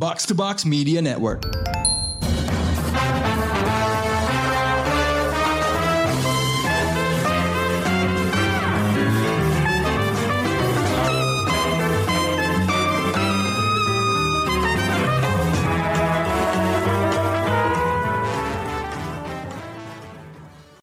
Box to Box Media Network.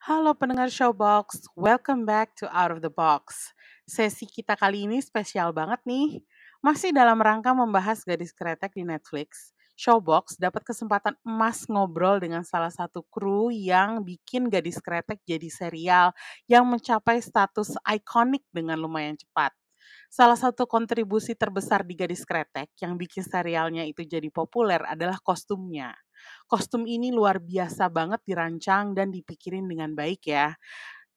Halo pendengar Showbox, welcome back to Out of the Box. Sesi kita kali ini spesial banget nih. Masih dalam rangka membahas gadis kretek di Netflix, Showbox dapat kesempatan emas ngobrol dengan salah satu kru yang bikin gadis kretek jadi serial yang mencapai status ikonik dengan lumayan cepat. Salah satu kontribusi terbesar di Gadis Kretek yang bikin serialnya itu jadi populer adalah kostumnya. Kostum ini luar biasa banget dirancang dan dipikirin dengan baik ya.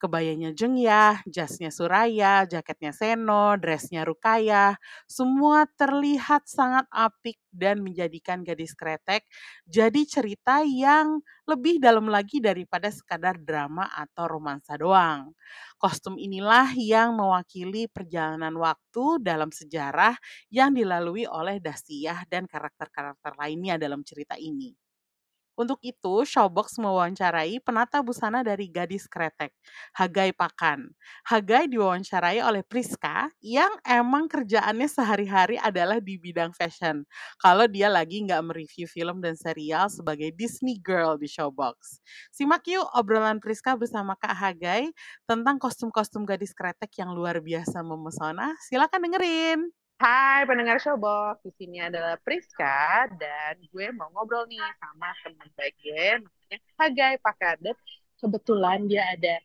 Kebayanya Jengyah, jasnya Suraya, jaketnya Seno, dressnya Rukaya, semua terlihat sangat apik dan menjadikan gadis kretek jadi cerita yang lebih dalam lagi daripada sekadar drama atau romansa doang. Kostum inilah yang mewakili perjalanan waktu dalam sejarah yang dilalui oleh Dastiyah dan karakter-karakter lainnya dalam cerita ini. Untuk itu, Showbox mewawancarai penata busana dari Gadis Kretek, Hagai Pakan. Hagai diwawancarai oleh Priska yang emang kerjaannya sehari-hari adalah di bidang fashion. Kalau dia lagi nggak mereview film dan serial sebagai Disney Girl di Showbox. Simak yuk obrolan Priska bersama Kak Hagai tentang kostum-kostum gadis kretek yang luar biasa memesona. Silakan dengerin. Hai pendengar Showbox, di sini adalah Priska dan gue mau ngobrol nih sama teman baik gue namanya Hagai Pakadet. Kebetulan dia ada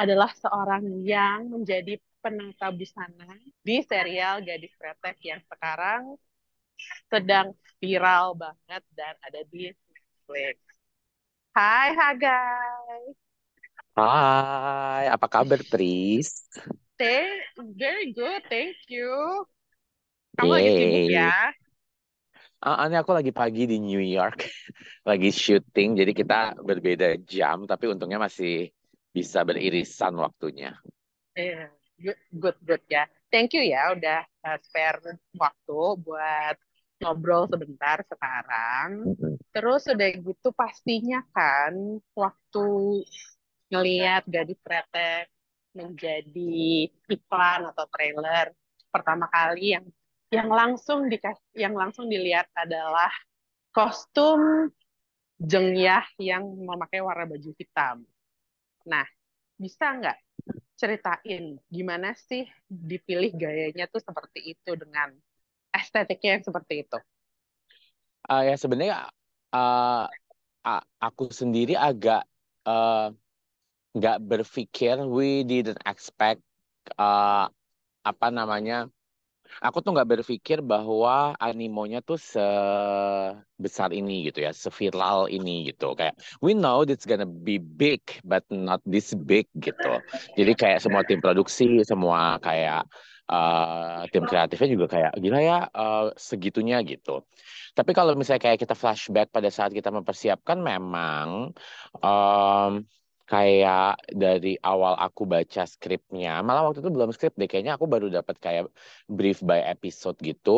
adalah seorang yang menjadi penata busana di serial Gadis Kretek yang sekarang sedang viral banget dan ada di Netflix. Hai Hagai. Hai, apa kabar Tris? Thank, very good, thank you. Kamu lagi sibuk Yeay. ya? Ah, ini aku lagi pagi di New York, lagi syuting, jadi kita berbeda jam, tapi untungnya masih bisa beririsan waktunya. Eh, good, good, good ya. Thank you ya udah uh, spare waktu buat ngobrol sebentar sekarang. Terus udah gitu pastinya kan waktu ngelihat Gadis Kretek menjadi iklan atau trailer pertama kali yang yang langsung dikasih yang langsung dilihat adalah kostum Jengyah yang memakai warna baju hitam. Nah, bisa nggak ceritain gimana sih dipilih gayanya tuh seperti itu dengan estetiknya yang seperti itu? Ah, ya sebenarnya a- aku sendiri agak eh, nggak berpikir, we didn't expect ah, apa namanya Aku tuh nggak berpikir bahwa animonya tuh sebesar ini gitu ya, seviral ini gitu. Kayak we know it's gonna be big, but not this big gitu. Jadi kayak semua tim produksi, semua kayak uh, tim kreatifnya juga kayak gila ya uh, segitunya gitu. Tapi kalau misalnya kayak kita flashback pada saat kita mempersiapkan, memang um, kayak dari awal aku baca skripnya, malah waktu itu belum skrip deh, kayaknya aku baru dapat kayak brief by episode gitu.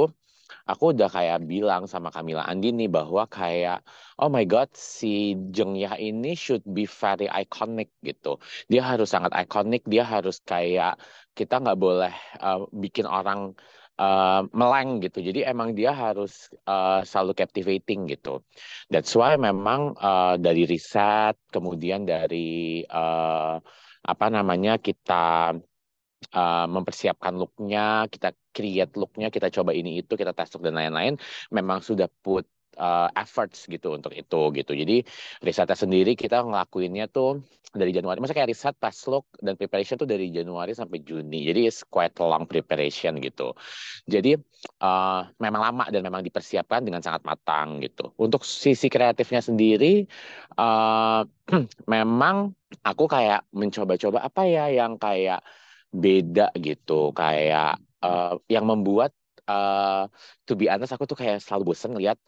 Aku udah kayak bilang sama Kamila Andini bahwa kayak oh my god si Jengyah ini should be very iconic gitu. Dia harus sangat iconic, dia harus kayak kita nggak boleh uh, bikin orang uh, meleng gitu. Jadi emang dia harus uh, selalu captivating gitu. That's why memang uh, dari riset, kemudian dari uh, apa namanya kita uh, mempersiapkan looknya, kita create looknya, kita coba ini itu, kita tes look dan lain-lain, memang sudah put uh, efforts gitu untuk itu gitu. Jadi risetnya sendiri kita ngelakuinnya tuh dari Januari. Masa kayak riset, test look dan preparation tuh dari Januari sampai Juni. Jadi it's quite long preparation gitu. Jadi uh, memang lama dan memang dipersiapkan dengan sangat matang gitu. Untuk sisi kreatifnya sendiri, uh, memang aku kayak mencoba-coba apa ya yang kayak beda gitu kayak uh, yang membuat uh, to be honest aku tuh kayak selalu bosan ngeliat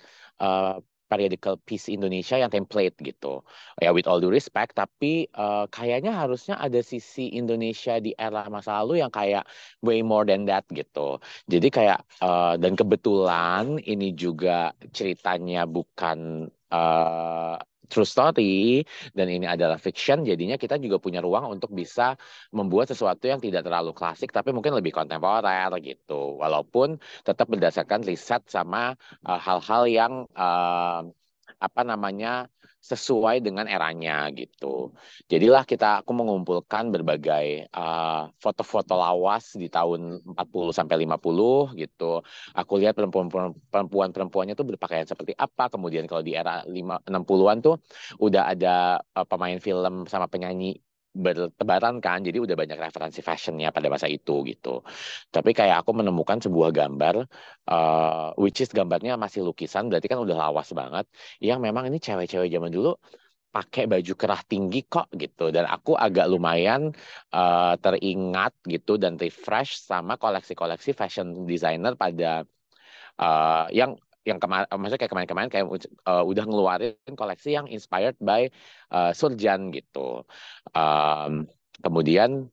uh, periodical piece Indonesia yang template gitu. Ya with all due respect, tapi uh, kayaknya harusnya ada sisi Indonesia di era masa lalu yang kayak way more than that gitu. Jadi kayak uh, dan kebetulan ini juga ceritanya bukan uh, true story dan ini adalah fiction jadinya kita juga punya ruang untuk bisa membuat sesuatu yang tidak terlalu klasik tapi mungkin lebih kontemporer gitu. Walaupun tetap berdasarkan riset sama eh, hal-hal uh, yang uh, apa namanya sesuai dengan eranya gitu. Jadilah kita aku mengumpulkan berbagai uh, foto-foto lawas di tahun 40 sampai 50 gitu. Aku lihat perempuan-perempuan perempuannya tuh berpakaian seperti apa. Kemudian kalau di era 5 60-an tuh udah ada uh, pemain film sama penyanyi bertebaran kan jadi udah banyak referensi fashionnya pada masa itu gitu. Tapi kayak aku menemukan sebuah gambar uh, which is gambarnya masih lukisan berarti kan udah lawas banget yang memang ini cewek-cewek zaman dulu pakai baju kerah tinggi kok gitu. Dan aku agak lumayan uh, teringat gitu dan refresh sama koleksi-koleksi fashion designer pada uh, yang yang kemarin maksudnya kayak kemarin-kemarin kayak uh, udah ngeluarin koleksi yang inspired by uh, Surjan gitu. Um, kemudian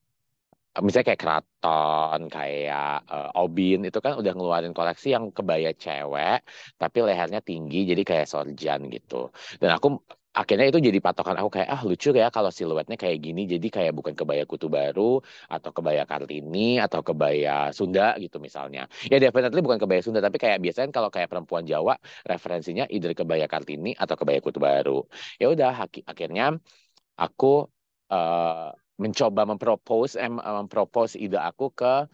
misalnya kayak Kraton, kayak uh, Obin itu kan udah ngeluarin koleksi yang kebaya cewek tapi lehernya tinggi jadi kayak Sorjan gitu. Dan aku akhirnya itu jadi patokan aku kayak ah lucu ya kalau siluetnya kayak gini jadi kayak bukan kebaya kutu baru atau kebaya kartini atau kebaya Sunda gitu misalnya. Ya definitely bukan kebaya Sunda tapi kayak biasanya kalau kayak perempuan Jawa referensinya either kebaya kartini atau kebaya kutu baru. Ya udah akhirnya aku uh, mencoba mempropose eh, mempropose ide aku ke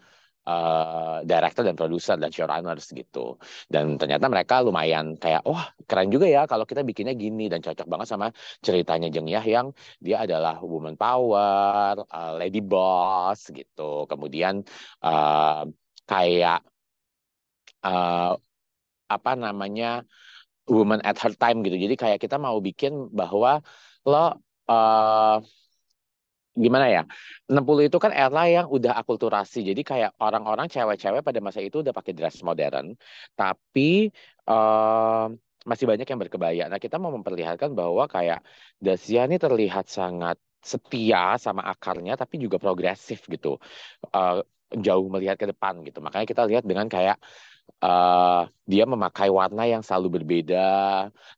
uh, director dan produser dan showrunners gitu. Dan ternyata mereka lumayan kayak, wah oh, keren juga ya kalau kita bikinnya gini dan cocok banget sama ceritanya Jeng Yah yang dia adalah woman power, uh, lady boss gitu. Kemudian uh, kayak uh, apa namanya woman at her time gitu. Jadi kayak kita mau bikin bahwa lo uh, gimana ya 60 itu kan era yang udah akulturasi. Jadi kayak orang-orang cewek-cewek pada masa itu udah pakai dress modern tapi uh, masih banyak yang berkebaya. Nah kita mau memperlihatkan bahwa kayak Dacia ini terlihat sangat setia sama akarnya tapi juga progresif gitu uh, jauh melihat ke depan gitu. Makanya kita lihat dengan kayak uh, dia memakai warna yang selalu berbeda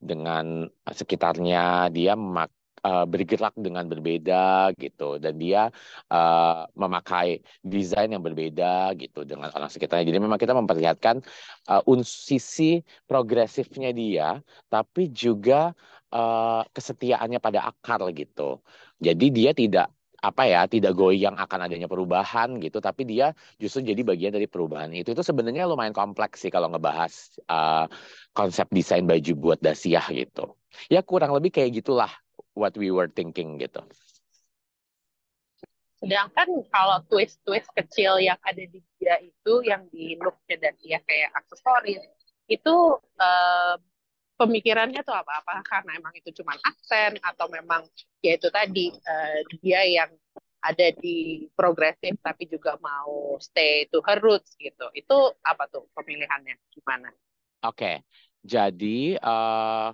dengan sekitarnya. Dia memakai uh, bergerak dengan berbeda gitu. Dan dia uh, memakai desain yang berbeda gitu dengan orang sekitarnya. Jadi memang kita memperlihatkan uh, sisi progresifnya dia, tapi juga uh, kesetiaannya pada akar gitu. Jadi dia tidak apa ya tidak goyang akan adanya perubahan gitu. Tapi dia justru jadi bagian dari perubahan itu. Itu sebenarnya lumayan kompleks sih kalau ngebahas uh, konsep desain baju buat dasiah gitu. Ya kurang lebih kayak gitulah what we were thinking gitu. Sedangkan kalau twist-twist kecil yang ada di dia itu, yang di looknya dan dia kayak aksesoris, itu uh, pemikirannya tuh apa? Apakah karena emang itu cuma aksen atau memang ya itu tadi uh, dia yang ada di progresif tapi juga mau stay to her roots gitu. Itu apa tuh pemilihannya? Gimana? Oke, okay. jadi uh,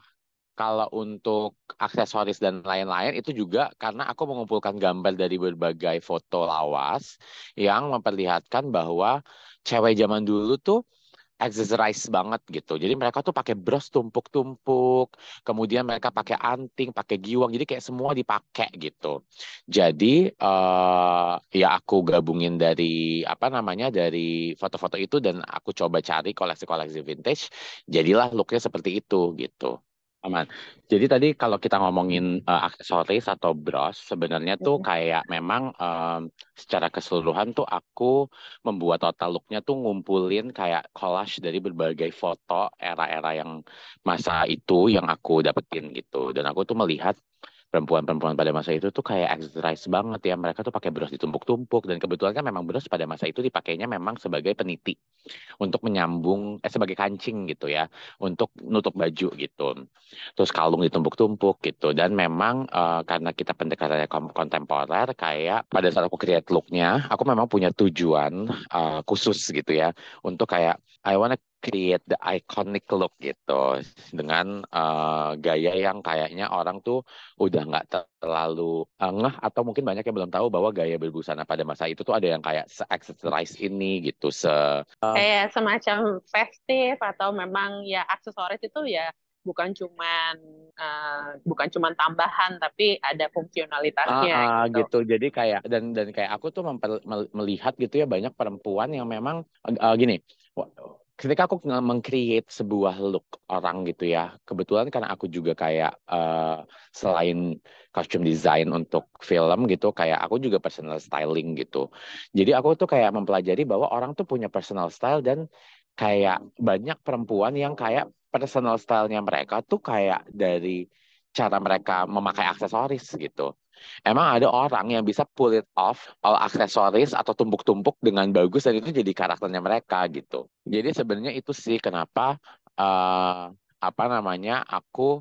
kalau untuk aksesoris dan lain-lain itu juga karena aku mengumpulkan gambar dari berbagai foto lawas yang memperlihatkan bahwa cewek zaman dulu tuh accessorize banget gitu. Jadi mereka tuh pakai bros tumpuk-tumpuk, kemudian mereka pakai anting, pakai giwang, jadi kayak semua dipakai gitu. Jadi uh, ya aku gabungin dari apa namanya dari foto-foto itu dan aku coba cari koleksi-koleksi vintage, jadilah looknya seperti itu gitu. Aman. Jadi tadi kalau kita ngomongin uh, aksesoris atau bros, sebenarnya tuh kayak memang um, secara keseluruhan tuh aku membuat total looknya tuh ngumpulin kayak collage dari berbagai foto era-era yang masa itu yang aku dapetin gitu. Dan aku tuh melihat perempuan-perempuan pada masa itu tuh kayak exercise banget ya. Mereka tuh pakai bros ditumpuk-tumpuk dan kebetulan kan memang bros pada masa itu dipakainya memang sebagai peniti untuk menyambung eh sebagai kancing gitu ya, untuk nutup baju gitu. Terus kalung ditumpuk-tumpuk gitu dan memang uh, karena kita pendekatannya kontemporer kayak pada saat aku create looknya, aku memang punya tujuan uh, khusus gitu ya untuk kayak I wanna create the iconic look gitu dengan uh, gaya yang kayaknya orang tuh udah nggak terlalu uh, ngeh atau mungkin banyak yang belum tahu bahwa gaya berbusana pada masa itu tuh ada yang kayak se-accessorize ini gitu se uh, kayak semacam festif atau memang ya aksesoris itu ya bukan cuman uh, bukan cuman tambahan tapi ada fungsionalitasnya ah, gitu. gitu. Jadi kayak dan dan kayak aku tuh memper, melihat gitu ya banyak perempuan yang memang uh, gini. Ketika aku meng-create sebuah look orang gitu ya, kebetulan karena aku juga kayak uh, selain costume design untuk film gitu, kayak aku juga personal styling gitu. Jadi aku tuh kayak mempelajari bahwa orang tuh punya personal style dan kayak banyak perempuan yang kayak personal style-nya mereka tuh kayak dari cara mereka memakai aksesoris gitu. Emang ada orang yang bisa pull it off all aksesoris atau tumpuk-tumpuk dengan bagus dan itu jadi karakternya mereka gitu. Jadi sebenarnya itu sih kenapa uh, apa namanya aku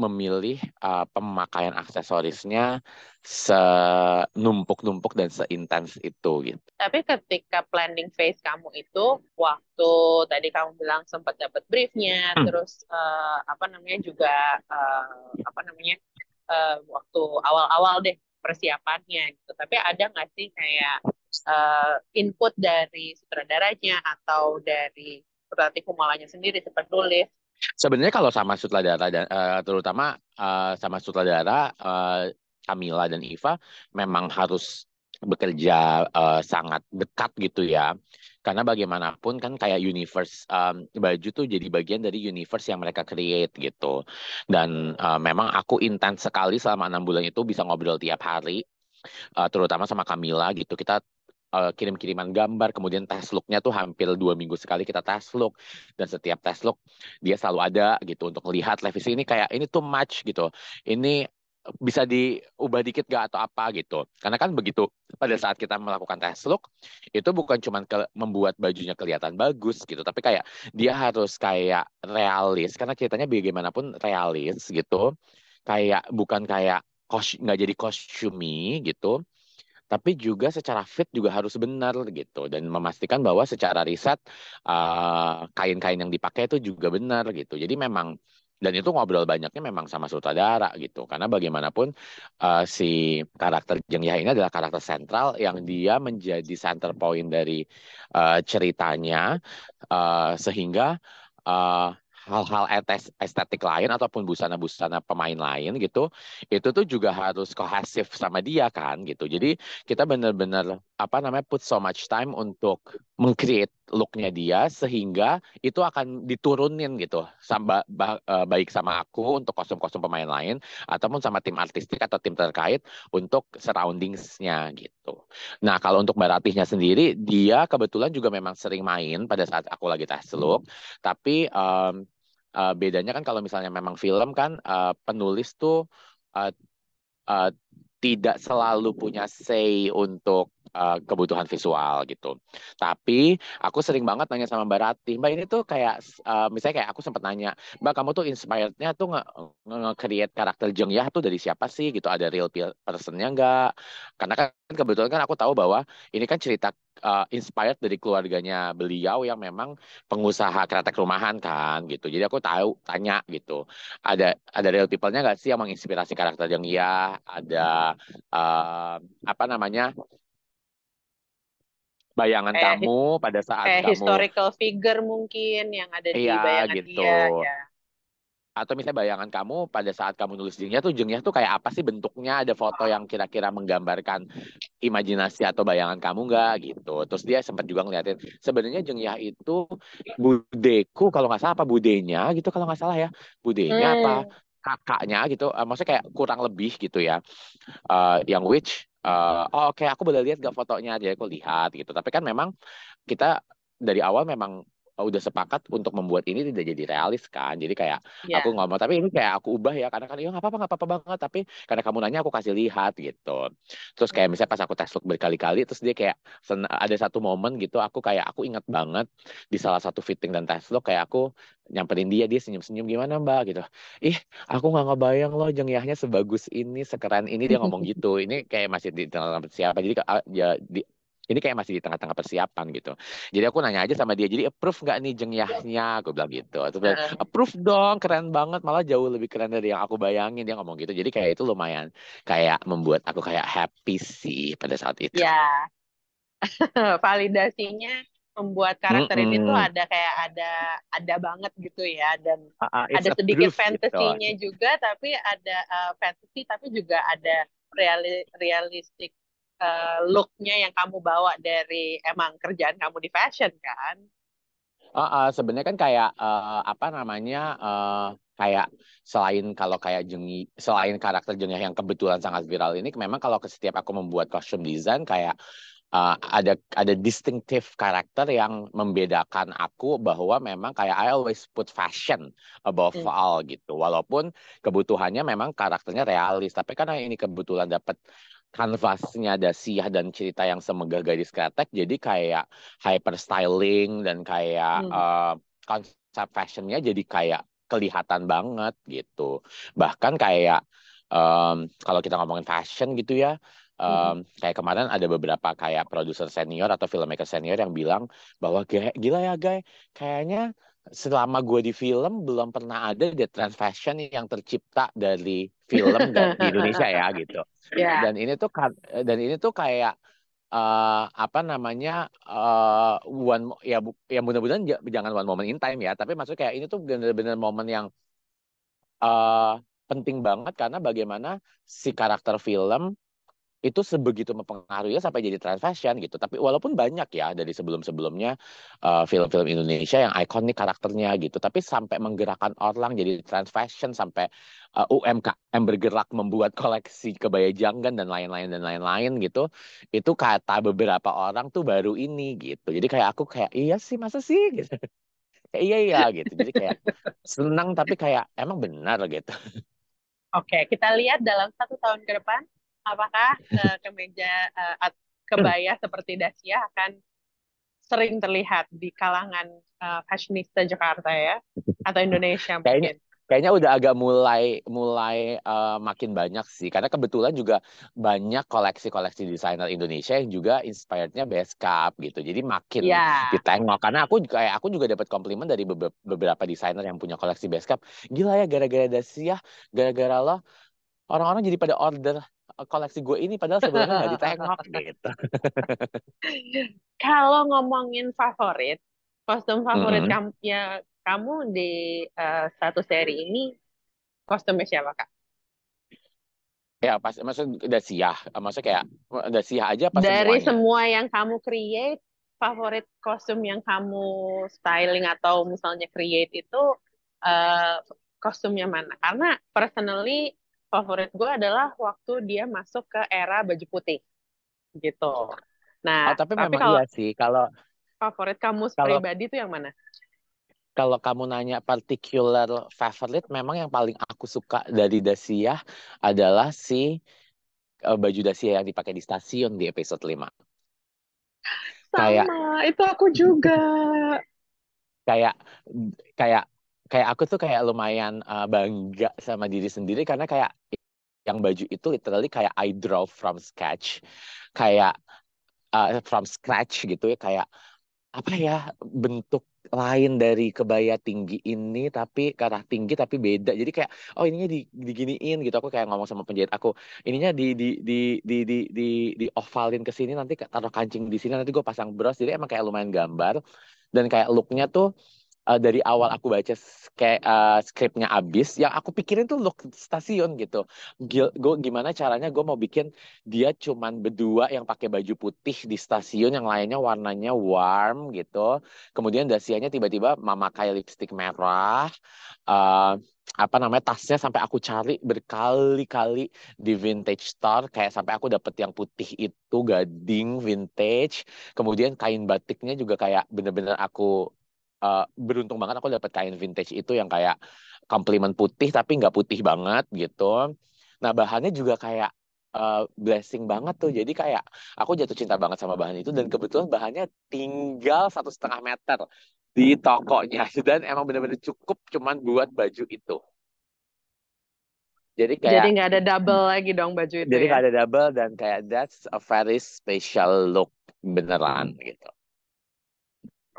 memilih uh, pemakaian aksesorisnya senumpuk-numpuk dan seintens itu gitu. Tapi ketika planning phase kamu itu waktu tadi kamu bilang sempat dapat briefnya, hmm. terus uh, apa namanya juga uh, apa namanya uh, waktu awal-awal deh persiapannya gitu. Tapi ada nggak sih kayak uh, input dari sutradaranya atau dari pelatih kumalanya sendiri seperti tulis Sebenarnya kalau sama sutradara dan uh, terutama uh, sama sutradara uh, Camila dan Iva memang harus bekerja uh, sangat dekat gitu ya. Karena bagaimanapun kan kayak universe um, baju tuh jadi bagian dari universe yang mereka create gitu. Dan uh, memang aku intens sekali selama enam bulan itu bisa ngobrol tiap hari, uh, terutama sama Camila gitu. Kita uh, kirim-kiriman gambar, kemudian tes looknya tuh hampir dua minggu sekali kita tes look, dan setiap tes look dia selalu ada gitu untuk melihat revisi ini kayak ini too much gitu, ini bisa diubah dikit gak atau apa gitu. Karena kan begitu pada saat kita melakukan tes look itu bukan cuma ke, membuat bajunya kelihatan bagus gitu, tapi kayak dia harus kayak realis karena ceritanya bagaimanapun realis gitu. Kayak bukan kayak nggak jadi kosumi gitu tapi juga secara fit juga harus benar gitu dan memastikan bahwa secara riset uh, kain-kain yang dipakai itu juga benar gitu. Jadi memang dan itu ngobrol banyaknya memang sama sutradara gitu karena bagaimanapun uh, si karakter Jeng Yah ini adalah karakter sentral yang dia menjadi center point dari uh, ceritanya uh, sehingga uh, hal-hal estetik lain ataupun busana-busana pemain lain gitu itu tuh juga harus kohesif sama dia kan gitu jadi kita benar-benar apa namanya put so much time untuk mengcreate looknya dia sehingga itu akan diturunin gitu sama e, baik sama aku untuk kostum-kostum pemain lain ataupun sama tim artistik atau tim terkait untuk surroundingsnya gitu. Nah kalau untuk Mbak Ratihnya sendiri dia kebetulan juga memang sering main pada saat aku lagi tes look, tapi um, uh, bedanya kan kalau misalnya memang film kan uh, penulis tuh uh, uh, tidak selalu punya say untuk uh, kebutuhan visual gitu. Tapi aku sering banget nanya sama Mbak Rati, Mbak ini tuh kayak uh, misalnya kayak aku sempat nanya, Mbak kamu tuh inspirednya tuh nge-create karakter Jeng Yah tuh dari siapa sih gitu? Ada real personnya nggak? Karena kan kebetulan kan aku tahu bahwa ini kan cerita uh, inspired dari keluarganya beliau yang memang pengusaha kreatif rumahan kan gitu. Jadi aku tahu tanya gitu. Ada ada real people-nya nggak sih yang menginspirasi karakter yang iya? Ada uh, apa namanya? Bayangan kayak, kamu pada saat kayak kamu historical figure mungkin yang ada di iya, bayangan gitu. dia ya. Atau misalnya bayangan kamu pada saat kamu nulis jengnya tuh jengnya tuh kayak apa sih bentuknya? Ada foto yang kira-kira menggambarkan imajinasi atau bayangan kamu nggak? Gitu. Terus dia sempat juga ngeliatin sebenarnya jengyah itu budeku kalau nggak salah apa budenya? Gitu kalau nggak salah ya. Budenya hmm. apa kakaknya? Gitu. Uh, maksudnya kayak kurang lebih gitu ya. Uh, yang which uh, oh oke okay, aku boleh lihat gak fotonya? Jadi aku lihat gitu. Tapi kan memang kita dari awal memang udah sepakat untuk membuat ini tidak jadi realis kan? Jadi kayak yeah. aku ngomong tapi ini kayak aku ubah ya. Karena kan ya nggak apa-apa nggak apa-apa banget. Tapi karena kamu nanya aku kasih lihat gitu. Terus kayak misalnya pas aku tes look berkali-kali terus dia kayak ada satu momen gitu aku kayak aku ingat banget di salah satu fitting dan tes look kayak aku nyamperin dia dia senyum-senyum gimana mbak? Gitu. Ih aku nggak ngebayang loh jengyahnya sebagus ini sekeren ini. Dia ngomong gitu. Ini kayak masih di siapa. Jadi ya di ini kayak masih di tengah-tengah persiapan gitu. Jadi aku nanya aja sama dia, jadi approve nggak nih jengyahnya? Aku bilang gitu. Terus bilang, approve dong, keren banget, malah jauh lebih keren dari yang aku bayangin. Dia ngomong gitu. Jadi kayak itu lumayan kayak membuat aku kayak happy sih pada saat itu. Ya, validasinya membuat karakter Mm-mm. ini tuh ada kayak ada ada banget gitu ya dan ah, it's ada sedikit gitu. fantasinya juga tapi ada uh, fantasy tapi juga ada reali realistic uh, looknya yang kamu bawa dari emang kerjaan kamu di fashion kan Ah, ah, sebenarnya kan kayak eh, apa namanya eh, kayak selain kalau kayak jengi selain karakter jengah yang kebetulan sangat viral ini memang kalau ke- setiap aku membuat kostum desain kayak eh, ada ada distinctive karakter yang membedakan aku bahwa memang kayak I always put fashion above Hmm. all gitu walaupun kebutuhannya memang karakternya realis tapi karena ini kebetulan dapat kanvasnya ada siah dan cerita yang semegah gadis kretek jadi kayak hyper styling dan kayak Hmm. eh, konsep fashionnya jadi kayak kelihatan banget gitu bahkan kayak em, kalau kita ngomongin fashion gitu ya Hmm. em, kayak kemarin ada beberapa kayak produser senior atau filmmaker senior yang bilang bahwa "Ge- gila ya guys kayaknya selama gue di film belum pernah ada deh trend fashion yang tercipta dari film dan di Indonesia ya gitu. Ya. Dan ini tuh dan ini tuh kayak eh, apa namanya eh, one ya bu- ya mudah-mudahan jangan one moment in time ya tapi maksudnya kayak ini tuh bener-bener momen yang eh, penting banget karena bagaimana si karakter film itu sebegitu mempengaruhi sampai jadi trend fashion gitu. Tapi walaupun banyak ya dari sebelum-sebelumnya eh, film-film Indonesia yang ikonik karakternya gitu, tapi sampai menggerakkan orang jadi trend fashion sampai eh, UMKM bergerak membuat koleksi kebaya janggan dan lain-lain dan lain-lain gitu. Itu kata beberapa orang tuh baru ini gitu. Jadi kayak aku kayak iya sih masa sih gitu. Kayak iya iya gitu. Jadi kayak senang tapi kayak emang benar gitu. oke kita lihat dalam satu tahun ke depan apakah uh, kemeja uh, kebaya seperti Dacia akan sering terlihat di kalangan uh, fashionista Jakarta ya? Atau Indonesia Kayaknya mungkin? kayaknya udah agak mulai mulai eh, makin banyak sih. Karena kebetulan juga banyak koleksi-koleksi desainer Indonesia yang juga inspirednya Beskap gitu. Jadi makin ya ditengok. Karena aku juga kayak aku juga dapat komplimen dari bebe- beberapa desainer yang punya koleksi Beskap gila ya gara-gara Dacia gara-gara lo orang-orang jadi pada order eh, koleksi gue ini padahal sebelumnya nggak ditengok gitu Kalau ngomongin favorit, kostum favorit Mm-mm. kamu ya kamu di eh, satu seri ini kostumnya siapa Kak? ya pas maksud Dacia maksudnya kayak Dacia aja apa Dari semuanya semua yang kamu create, favorit kostum yang kamu styling atau misalnya create itu eh, kostumnya mana? Karena personally favorit gue adalah waktu dia masuk ke era baju putih gitu. Oh Nah, tapi tapi memang kalau iya sih kalau favorit kamu kalau pribadi itu yang mana? Kalau kamu nanya particular favorite, memang yang paling aku suka dari Dacia adalah si eh, baju Dacia yang dipakai di stasiun di episode 5. Kayak Sama, itu aku juga. kayak kayak kayak aku tuh kayak lumayan eh, bangga sama diri sendiri karena kayak yang baju itu literally kayak I draw from sketch. Kayak eh, from scratch gitu ya kayak apa ya bentuk lain dari kebaya tinggi ini tapi karena tinggi tapi beda jadi kayak oh ininya di diginiin gitu aku kayak ngomong sama penjahit aku ininya di di di di di di, di ovalin ke sini nanti taruh kancing di sini nanti gue pasang bros jadi emang kayak lumayan gambar dan kayak looknya tuh eh, dari awal aku baca kayak eh, skripnya abis yang aku pikirin tuh look stasiun gitu. Gue gimana caranya gue mau bikin dia cuman berdua yang pakai baju putih di stasiun yang lainnya warnanya warm gitu. Kemudian dasianya tiba-tiba memakai lipstick merah. Eh, apa namanya tasnya sampai aku cari berkali-kali di vintage store. Kayak sampai aku dapet yang putih itu gading vintage. Kemudian kain batiknya juga kayak bener-bener aku eh, beruntung banget aku dapet kain vintage itu yang kayak komplimen putih tapi nggak putih banget gitu Nah, bahannya juga kayak eh, blessing banget tuh. Jadi kayak aku jatuh cinta banget sama bahan itu dan kebetulan bahannya tinggal satu setengah meter di tokonya dan emang bener-bener cukup cuman buat baju itu. Jadi Jadi kayak nggak ada double lagi dong baju itu jadi ya. nggak ada double dan kayak that's a very special look beneran gitu.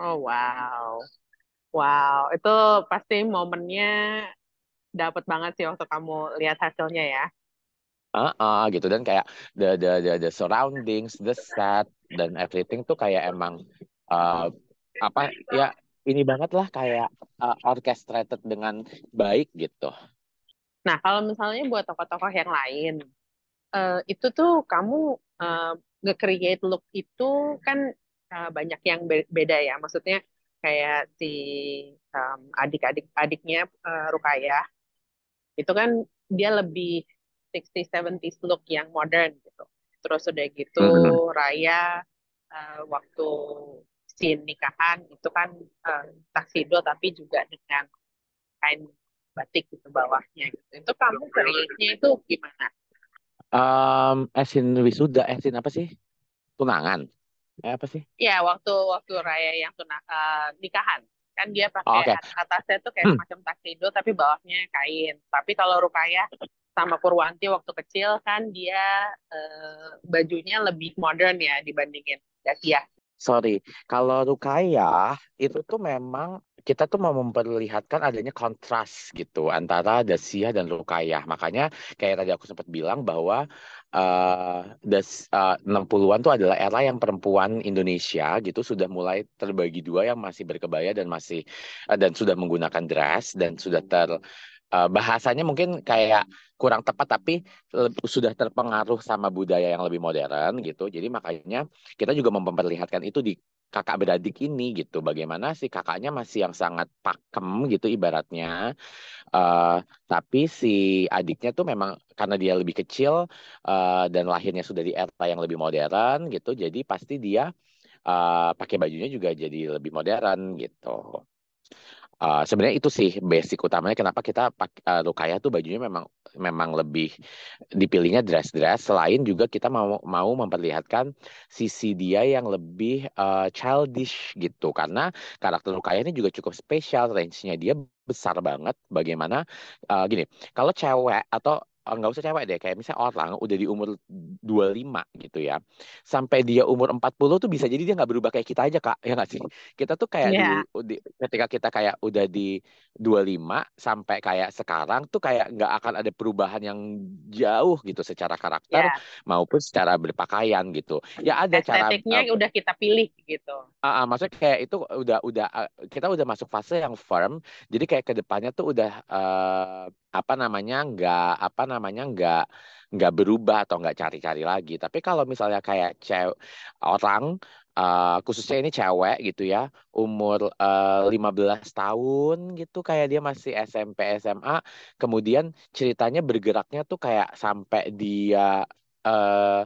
Oh wow. Wow, itu pasti momennya dapat banget sih waktu kamu lihat hasilnya ya. Ah, ah, gitu dan kayak the the the the surroundings, the set dan everything tuh kayak emang uh, apa ya ini banget lah kayak uh, orchestrated dengan baik gitu. Nah, kalau misalnya buat tokoh-tokoh yang lain, eh, itu tuh kamu eh, nge-create look itu kan banyak yang be- beda ya. Maksudnya kayak si em, adik-adik adiknya eh, Rukayah itu kan dia lebih 60 70s look yang modern gitu. Terus udah gitu Mhm. Raya eh, waktu scene nikahan itu kan eh, tuxedo tapi juga dengan kain batik gitu bawahnya gitu. Itu kamu create-nya itu gimana? Um, asin wisuda, asin apa sih? Tunangan. Eh, apa sih? Ya, waktu waktu Raya yang tuna, eh, nikahan kan dia Oh, pakai oke. at- atasnya tuh kayak Hmm. semacam tuxedo tapi bawahnya kain. Tapi kalau Rukaya sama Purwanti waktu kecil kan dia eh, bajunya lebih modern ya dibandingin Dakia. Sorry, kalau Rukaya itu tuh memang kita tuh mau memperlihatkan adanya kontras gitu antara Dasia dan Rukaya. Makanya kayak tadi aku sempat bilang bahwa das, eh, 60-an tuh adalah era yang perempuan Indonesia gitu sudah mulai terbagi dua yang masih berkebaya dan masih eh, dan sudah menggunakan dress dan sudah ter eh, bahasanya mungkin kayak kurang tepat tapi sudah terpengaruh sama budaya yang lebih modern gitu. Jadi makanya kita juga memperlihatkan itu di kakak beradik ini gitu. Bagaimana si kakaknya masih yang sangat pakem gitu ibaratnya. Eh, tapi si adiknya tuh memang karena dia lebih kecil eh, dan lahirnya sudah di era yang lebih modern gitu. Jadi pasti dia eh, pakai bajunya juga jadi lebih modern gitu. Uh, sebenarnya itu sih basic utamanya kenapa kita uh, Rukaya tuh bajunya memang memang lebih dipilihnya dress-dress. Selain juga kita mau mau memperlihatkan sisi dia yang lebih uh, childish gitu. Karena karakter Rukaya ini juga cukup spesial range-nya dia besar banget. Bagaimana uh, gini kalau cewek atau nggak usah cewek deh kayak misalnya orang udah di umur 25 gitu ya sampai dia umur 40 tuh bisa jadi dia nggak berubah kayak kita aja kak ya nggak sih kita tuh kayak di, Ya, di- ketika kita kayak udah di 25 sampai kayak sekarang tuh kayak nggak akan ada perubahan yang jauh gitu secara karakter ya. maupun secara berpakaian gitu. Ya ada cara Estetiknya uh, udah kita pilih gitu. uh, uh, maksudnya kayak itu udah udah uh, kita udah masuk fase yang firm. Jadi kayak ke depannya tuh udah uh, apa namanya nggak apa namanya nggak nggak berubah atau nggak cari-cari lagi. Tapi kalau misalnya kayak cewek orang uh, khususnya ini cewek gitu ya umur uh, 15 tahun gitu kayak dia masih SMP SMA kemudian ceritanya bergeraknya tuh kayak sampai dia eh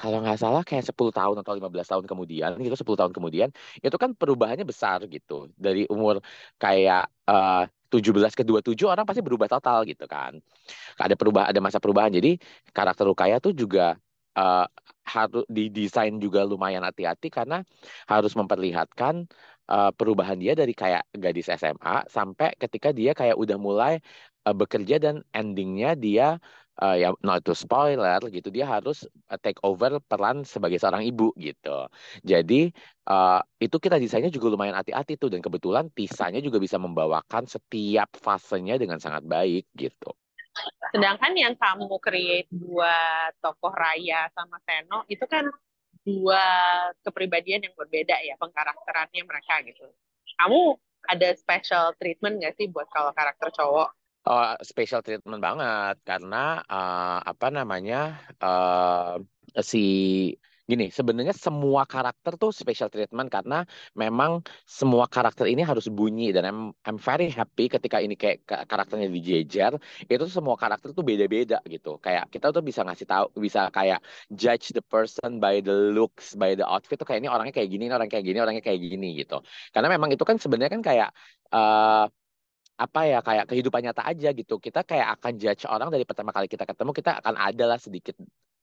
kalau nggak salah kayak 10 tahun atau 15 tahun kemudian gitu 10 tahun kemudian itu kan perubahannya besar gitu. Dari umur kayak eh 17 ke 27 orang pasti berubah total gitu kan. Ada perubahan ada masa perubahan. Jadi karakter Rukaya tuh juga eh, harus didesain juga lumayan hati-hati karena harus memperlihatkan eh, perubahan dia dari kayak gadis SMA sampai ketika dia kayak udah mulai eh, bekerja dan endingnya dia eh, ya not to spoiler gitu dia harus eh, take over peran sebagai seorang ibu gitu jadi eh, itu kita desainnya juga lumayan hati-hati tuh dan kebetulan Tisanya juga bisa membawakan setiap fasenya dengan sangat baik gitu Sedangkan yang kamu create buat tokoh Raya sama Seno itu kan dua kepribadian yang berbeda ya pengkarakterannya mereka gitu. Kamu ada special treatment nggak sih buat kalau karakter cowok? Oh, special treatment banget. Karena eh, apa namanya eh, si gini sebenarnya semua karakter tuh special treatment karena memang semua karakter ini harus bunyi. Dan I'm I'm very happy ketika ini kayak ka- karakternya dijejer itu semua karakter tuh beda-beda gitu. Kayak kita tuh bisa ngasih tahu bisa kayak judge the person by the looks by the outfit tuh kayak ini orangnya kayak gini ini orang kayak gini orangnya kayak gini gitu. Karena memang itu kan sebenarnya kan kayak eh, apa ya kayak kehidupan nyata aja gitu. Kita kayak akan judge orang dari pertama kali kita ketemu, kita akan ada lah sedikit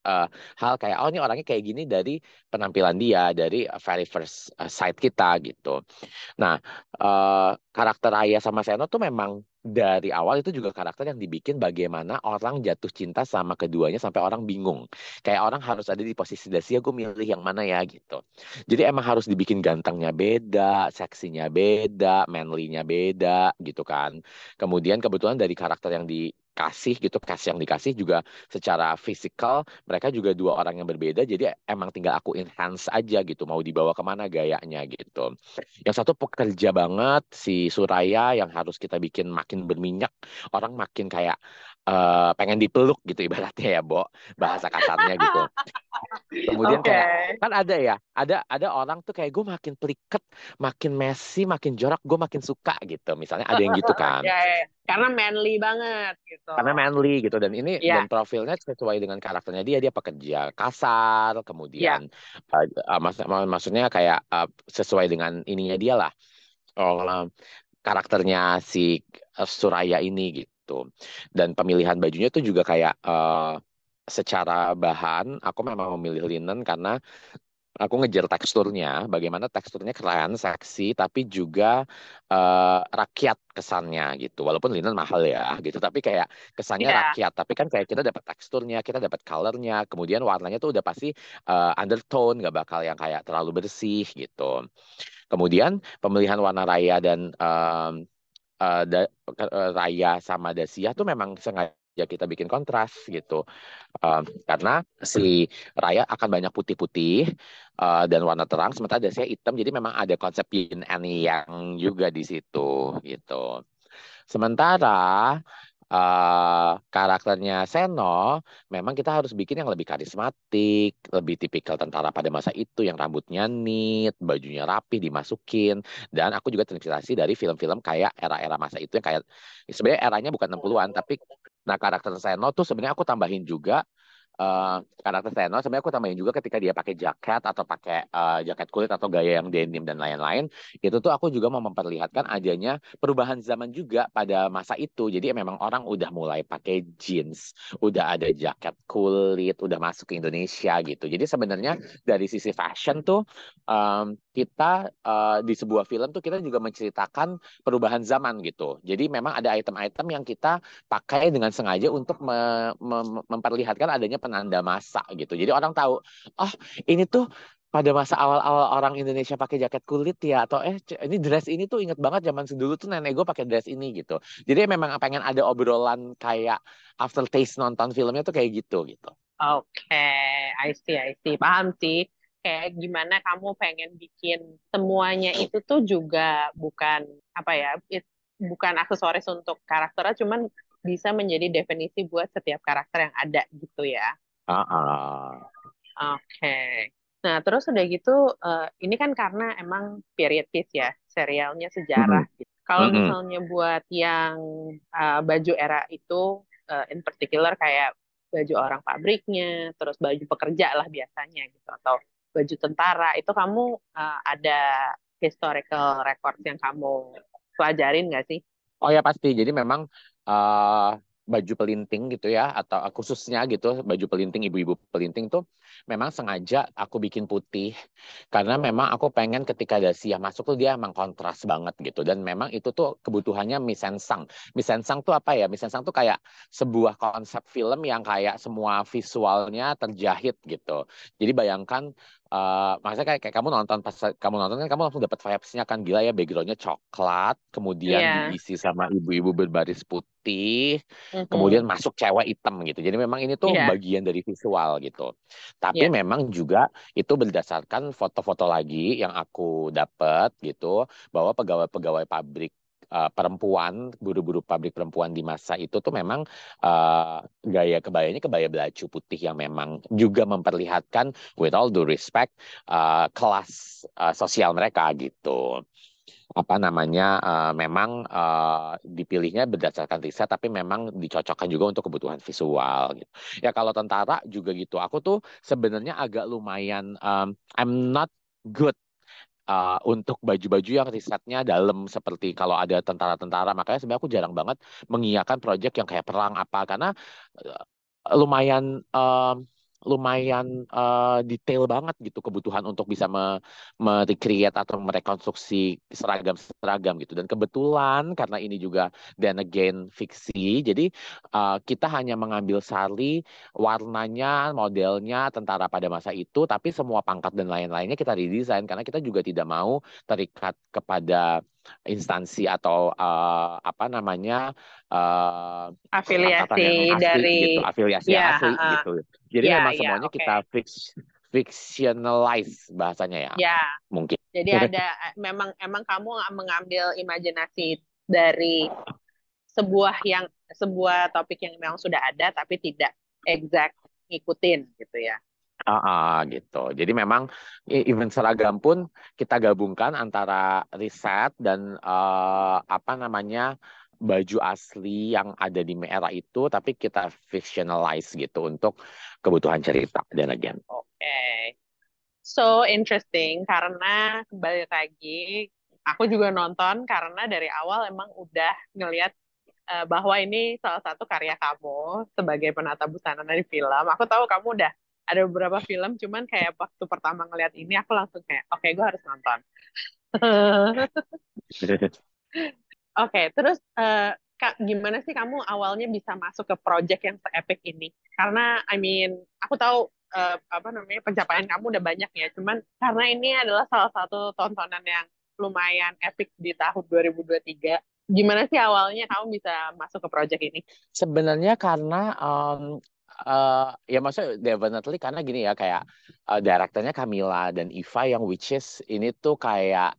eh, hal kayak oh ini orangnya kayak gini dari penampilan dia, dari very first eh, sight kita gitu. Nah, eh, karakter Raya sama Seno tuh memang dari awal itu juga karakter yang dibikin bagaimana orang jatuh cinta sama keduanya sampai orang bingung. Kayak orang harus ada di posisi Dacia, gue milih yang mana ya gitu. Jadi emang harus dibikin gantengnya beda, seksinya beda, manly-nya beda gitu kan. Kemudian kebetulan dari karakter yang di kasih gitu kasih yang dikasih juga secara fisikal mereka juga dua orang yang berbeda jadi emang tinggal aku enhance aja gitu mau dibawa ke mana gayanya gitu. Yang satu pekerja banget si Suraya yang harus kita bikin makin berminyak orang makin kayak uh, pengen dipeluk gitu ibaratnya ya Bo bahasa kasarnya gitu kemudian okay. kayak kan ada ya ada ada orang tuh kayak gue makin peliket makin messy makin jorok gue makin suka gitu misalnya ada yang gitu kan ya, ya karena manly banget gitu. Karena manly gitu dan ini yeah. dan profilnya sesuai dengan karakternya dia dia pekerja kasar, kemudian yeah. uh, uh, mak maksudnya kayak uh, sesuai dengan ininya dia lah. Oh, uh, karakternya si Suraya ini gitu. Dan pemilihan bajunya tuh juga kayak uh, secara bahan aku memang memilih linen karena aku ngejar teksturnya, bagaimana teksturnya keren, seksi, tapi juga uh, rakyat kesannya gitu. Walaupun linen mahal ya gitu, tapi kayak kesannya yeah. rakyat. Tapi kan kayak kita dapat teksturnya, kita dapat colornya, kemudian warnanya tuh udah pasti uh, undertone, nggak bakal yang kayak terlalu bersih gitu. Kemudian pemilihan warna raya dan um, uh, da, uh, raya sama dasia tuh memang sengaja kita bikin kontras gitu. Uh, karena si raya akan banyak putih-putih uh, dan warna terang sementara dasnya hitam. Jadi memang ada konsep yin and yang juga di situ gitu. Sementara uh, karakternya Seno, memang kita harus bikin yang lebih karismatik, lebih tipikal tentara pada masa itu, yang rambutnya neat, bajunya rapi, dimasukin. Dan aku juga terinspirasi dari film-film kayak era-era masa itu yang kayak sebenarnya eranya bukan 60-an, tapi nah karakter Seno tuh sebenarnya aku tambahin juga uh, karakter Thanos sebenarnya aku tambahin juga ketika dia pakai jaket atau pakai uh, jaket kulit atau gaya yang denim dan lain-lain itu tuh aku juga mau memperlihatkan adanya perubahan zaman juga pada masa itu. Jadi memang orang udah mulai pakai jeans udah ada jaket kulit udah masuk ke Indonesia gitu. Jadi sebenarnya dari sisi fashion tuh um, kita uh, di sebuah film tuh kita juga menceritakan perubahan zaman gitu. Jadi memang ada item-item yang kita pakai dengan sengaja untuk me me memperlihatkan adanya penanda masa gitu. Jadi orang tahu, oh ini tuh pada masa awal-awal orang Indonesia pakai jaket kulit ya atau eh ini dress ini tuh inget banget zaman dulu tuh nenek gue pakai dress ini gitu. Jadi memang pengen ada obrolan kayak after taste nonton filmnya tuh kayak gitu gitu. Oke, okay. I see, I see. Paham sih. Kayak gimana kamu pengen bikin semuanya itu tuh juga bukan apa ya, bukan aksesoris untuk karakternya, cuman bisa menjadi definisi buat setiap karakter yang ada gitu ya. Uh -uh. Oke. Okay. Nah, terus udah gitu, uh, ini kan karena emang period piece ya, serialnya sejarah. Mm -hmm. Kalau mm -hmm. misalnya buat yang uh, baju era itu, uh, in particular kayak baju orang pabriknya, terus baju pekerja lah biasanya gitu, atau baju tentara, itu kamu uh, ada historical records yang kamu pelajarin nggak sih? Oh ya pasti. Jadi memang uh, baju pelinting gitu ya atau khususnya gitu baju pelinting ibu-ibu pelinting tuh memang sengaja aku bikin putih. Karena memang aku pengen ketika ada siang masuk tuh dia emang kontras banget gitu. Dan memang itu tuh kebutuhannya misensang misensang tuh apa ya? Misensang tuh kayak sebuah konsep film yang kayak semua visualnya terjahit gitu. Jadi bayangkan Uh, maksudnya kayak, kayak kamu nonton pas kamu nonton kan kamu langsung dapat vibes-nya kan gila ya backgroundnya coklat kemudian yeah. diisi sama ibu-ibu berbaris putih mm-hmm. kemudian masuk cewek hitam gitu jadi memang ini tuh yeah. bagian dari visual gitu tapi yeah. memang juga itu berdasarkan foto-foto lagi yang aku dapat gitu bahwa pegawai-pegawai pabrik uh, perempuan, buru-buru pabrik perempuan di masa itu tuh memang uh, gaya kebayanya kebaya belacu putih yang memang juga memperlihatkan with all due respect uh, kelas uh, sosial mereka gitu apa namanya uh, memang uh, dipilihnya berdasarkan riset tapi memang dicocokkan juga untuk kebutuhan visual gitu. Ya kalau tentara juga gitu. Aku tuh sebenarnya agak lumayan um, I'm not good uh, untuk baju-baju yang risetnya dalam seperti kalau ada tentara-tentara. Makanya sebenarnya aku jarang banget mengiyakan proyek yang kayak perang apa. Karena uh, lumayan uh, lumayan uh, detail banget gitu kebutuhan untuk bisa me merecreate atau merekonstruksi seragam-seragam gitu. Dan kebetulan karena ini juga then again fiksi, jadi uh, kita hanya mengambil sari warnanya, modelnya tentara pada masa itu, tapi semua pangkat dan lain-lainnya kita redesign karena kita juga tidak mau terikat kepada instansi atau uh, apa namanya uh, afiliasi dari gitu, afiliasi ya, asli uh, gitu. Jadi ya, memang ya, semuanya okay. kita fix fictionalize bahasanya ya. Ya. Mungkin. Jadi ada memang emang kamu mengambil imajinasi dari sebuah yang sebuah topik yang memang sudah ada tapi tidak exact ngikutin gitu ya. Uh, gitu. Jadi memang event seragam pun kita gabungkan antara riset dan uh, apa namanya baju asli yang ada di era itu, tapi kita fictionalize gitu untuk kebutuhan cerita dan again. Oke, okay. so interesting karena kembali lagi aku juga nonton karena dari awal emang udah ngelihat uh, bahwa ini salah satu karya kamu sebagai penata busana dari film. Aku tahu kamu udah ada beberapa film cuman kayak waktu pertama ngeliat ini aku langsung kayak oke okay, gue harus nonton oke okay, terus uh, kak gimana sih kamu awalnya bisa masuk ke project yang se-epic ini karena I mean aku tahu uh, apa namanya pencapaian kamu udah banyak ya cuman karena ini adalah salah satu tontonan yang lumayan epic di tahun 2023 gimana sih awalnya kamu bisa masuk ke project ini? Sebenarnya karena um, uh, ya maksudnya definitely karena gini ya kayak uh, direkturnya Camila dan Iva yang which is ini tuh kayak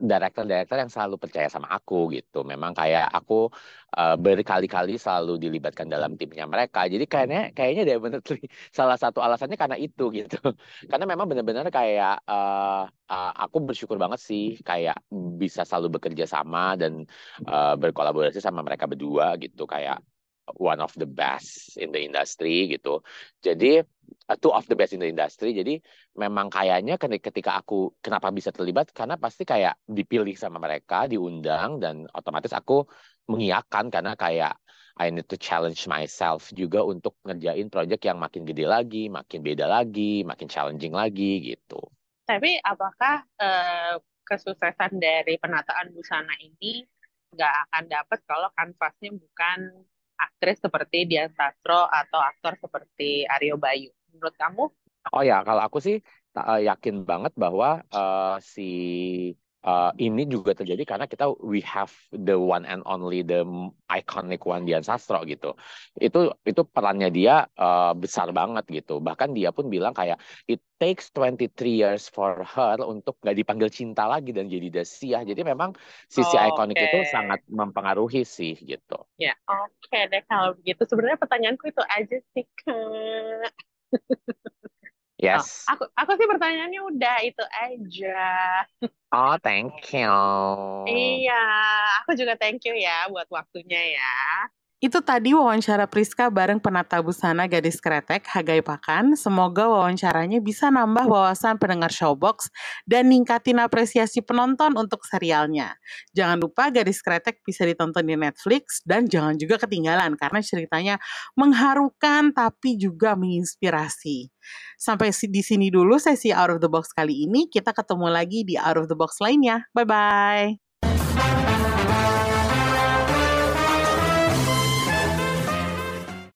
director-director yang selalu percaya sama aku gitu. Memang kayak aku uh, berkali-kali selalu dilibatkan dalam timnya mereka. Jadi kayaknya kayaknya definitely salah satu alasannya karena itu gitu. Karena memang benar-benar kayak uh, uh, aku bersyukur banget sih kayak bisa selalu bekerja sama dan uh, berkolaborasi sama mereka berdua gitu kayak one of the best in the industry gitu. Jadi uh, two of the best in the industry. Jadi memang kayaknya ketika aku kenapa bisa terlibat karena pasti kayak dipilih sama mereka, diundang dan otomatis aku mengiyakan karena kayak I need to challenge myself juga untuk ngerjain project yang makin gede lagi, makin beda lagi, makin challenging lagi gitu. Tapi apakah uh, kesuksesan dari penataan busana ini nggak akan dapat kalau kanvasnya bukan aktris seperti Dian Sastro atau aktor seperti Aryo Bayu. Menurut kamu? Oh ya, kalau aku sih uh, yakin banget bahwa uh, si uh, ini juga terjadi karena kita we have the one and only the iconic one Dian Sastro gitu. Itu itu perannya dia uh, besar banget gitu. Bahkan dia pun bilang kayak it takes 23 years for her untuk nggak dipanggil cinta lagi dan jadi Desia. Jadi memang sisi oh, ikonik okay. itu sangat mempengaruhi sih gitu. Ya, oke okay deh kalau begitu. Sebenarnya pertanyaanku itu aja sih, Kak. Yes. Oh, aku aku sih pertanyaannya udah itu aja. Oh, thank you. Iya, aku juga thank you ya buat waktunya ya. Itu tadi wawancara Priska bareng penata busana gadis kretek Hagai Pakan. Semoga wawancaranya bisa nambah wawasan pendengar Showbox dan ningkatin apresiasi penonton untuk serialnya. Jangan lupa gadis kretek bisa ditonton di Netflix dan jangan juga ketinggalan karena ceritanya mengharukan tapi juga menginspirasi. Sampai di sini dulu sesi Out of the Box kali ini. Kita ketemu lagi di Out of the Box lainnya. Bye-bye.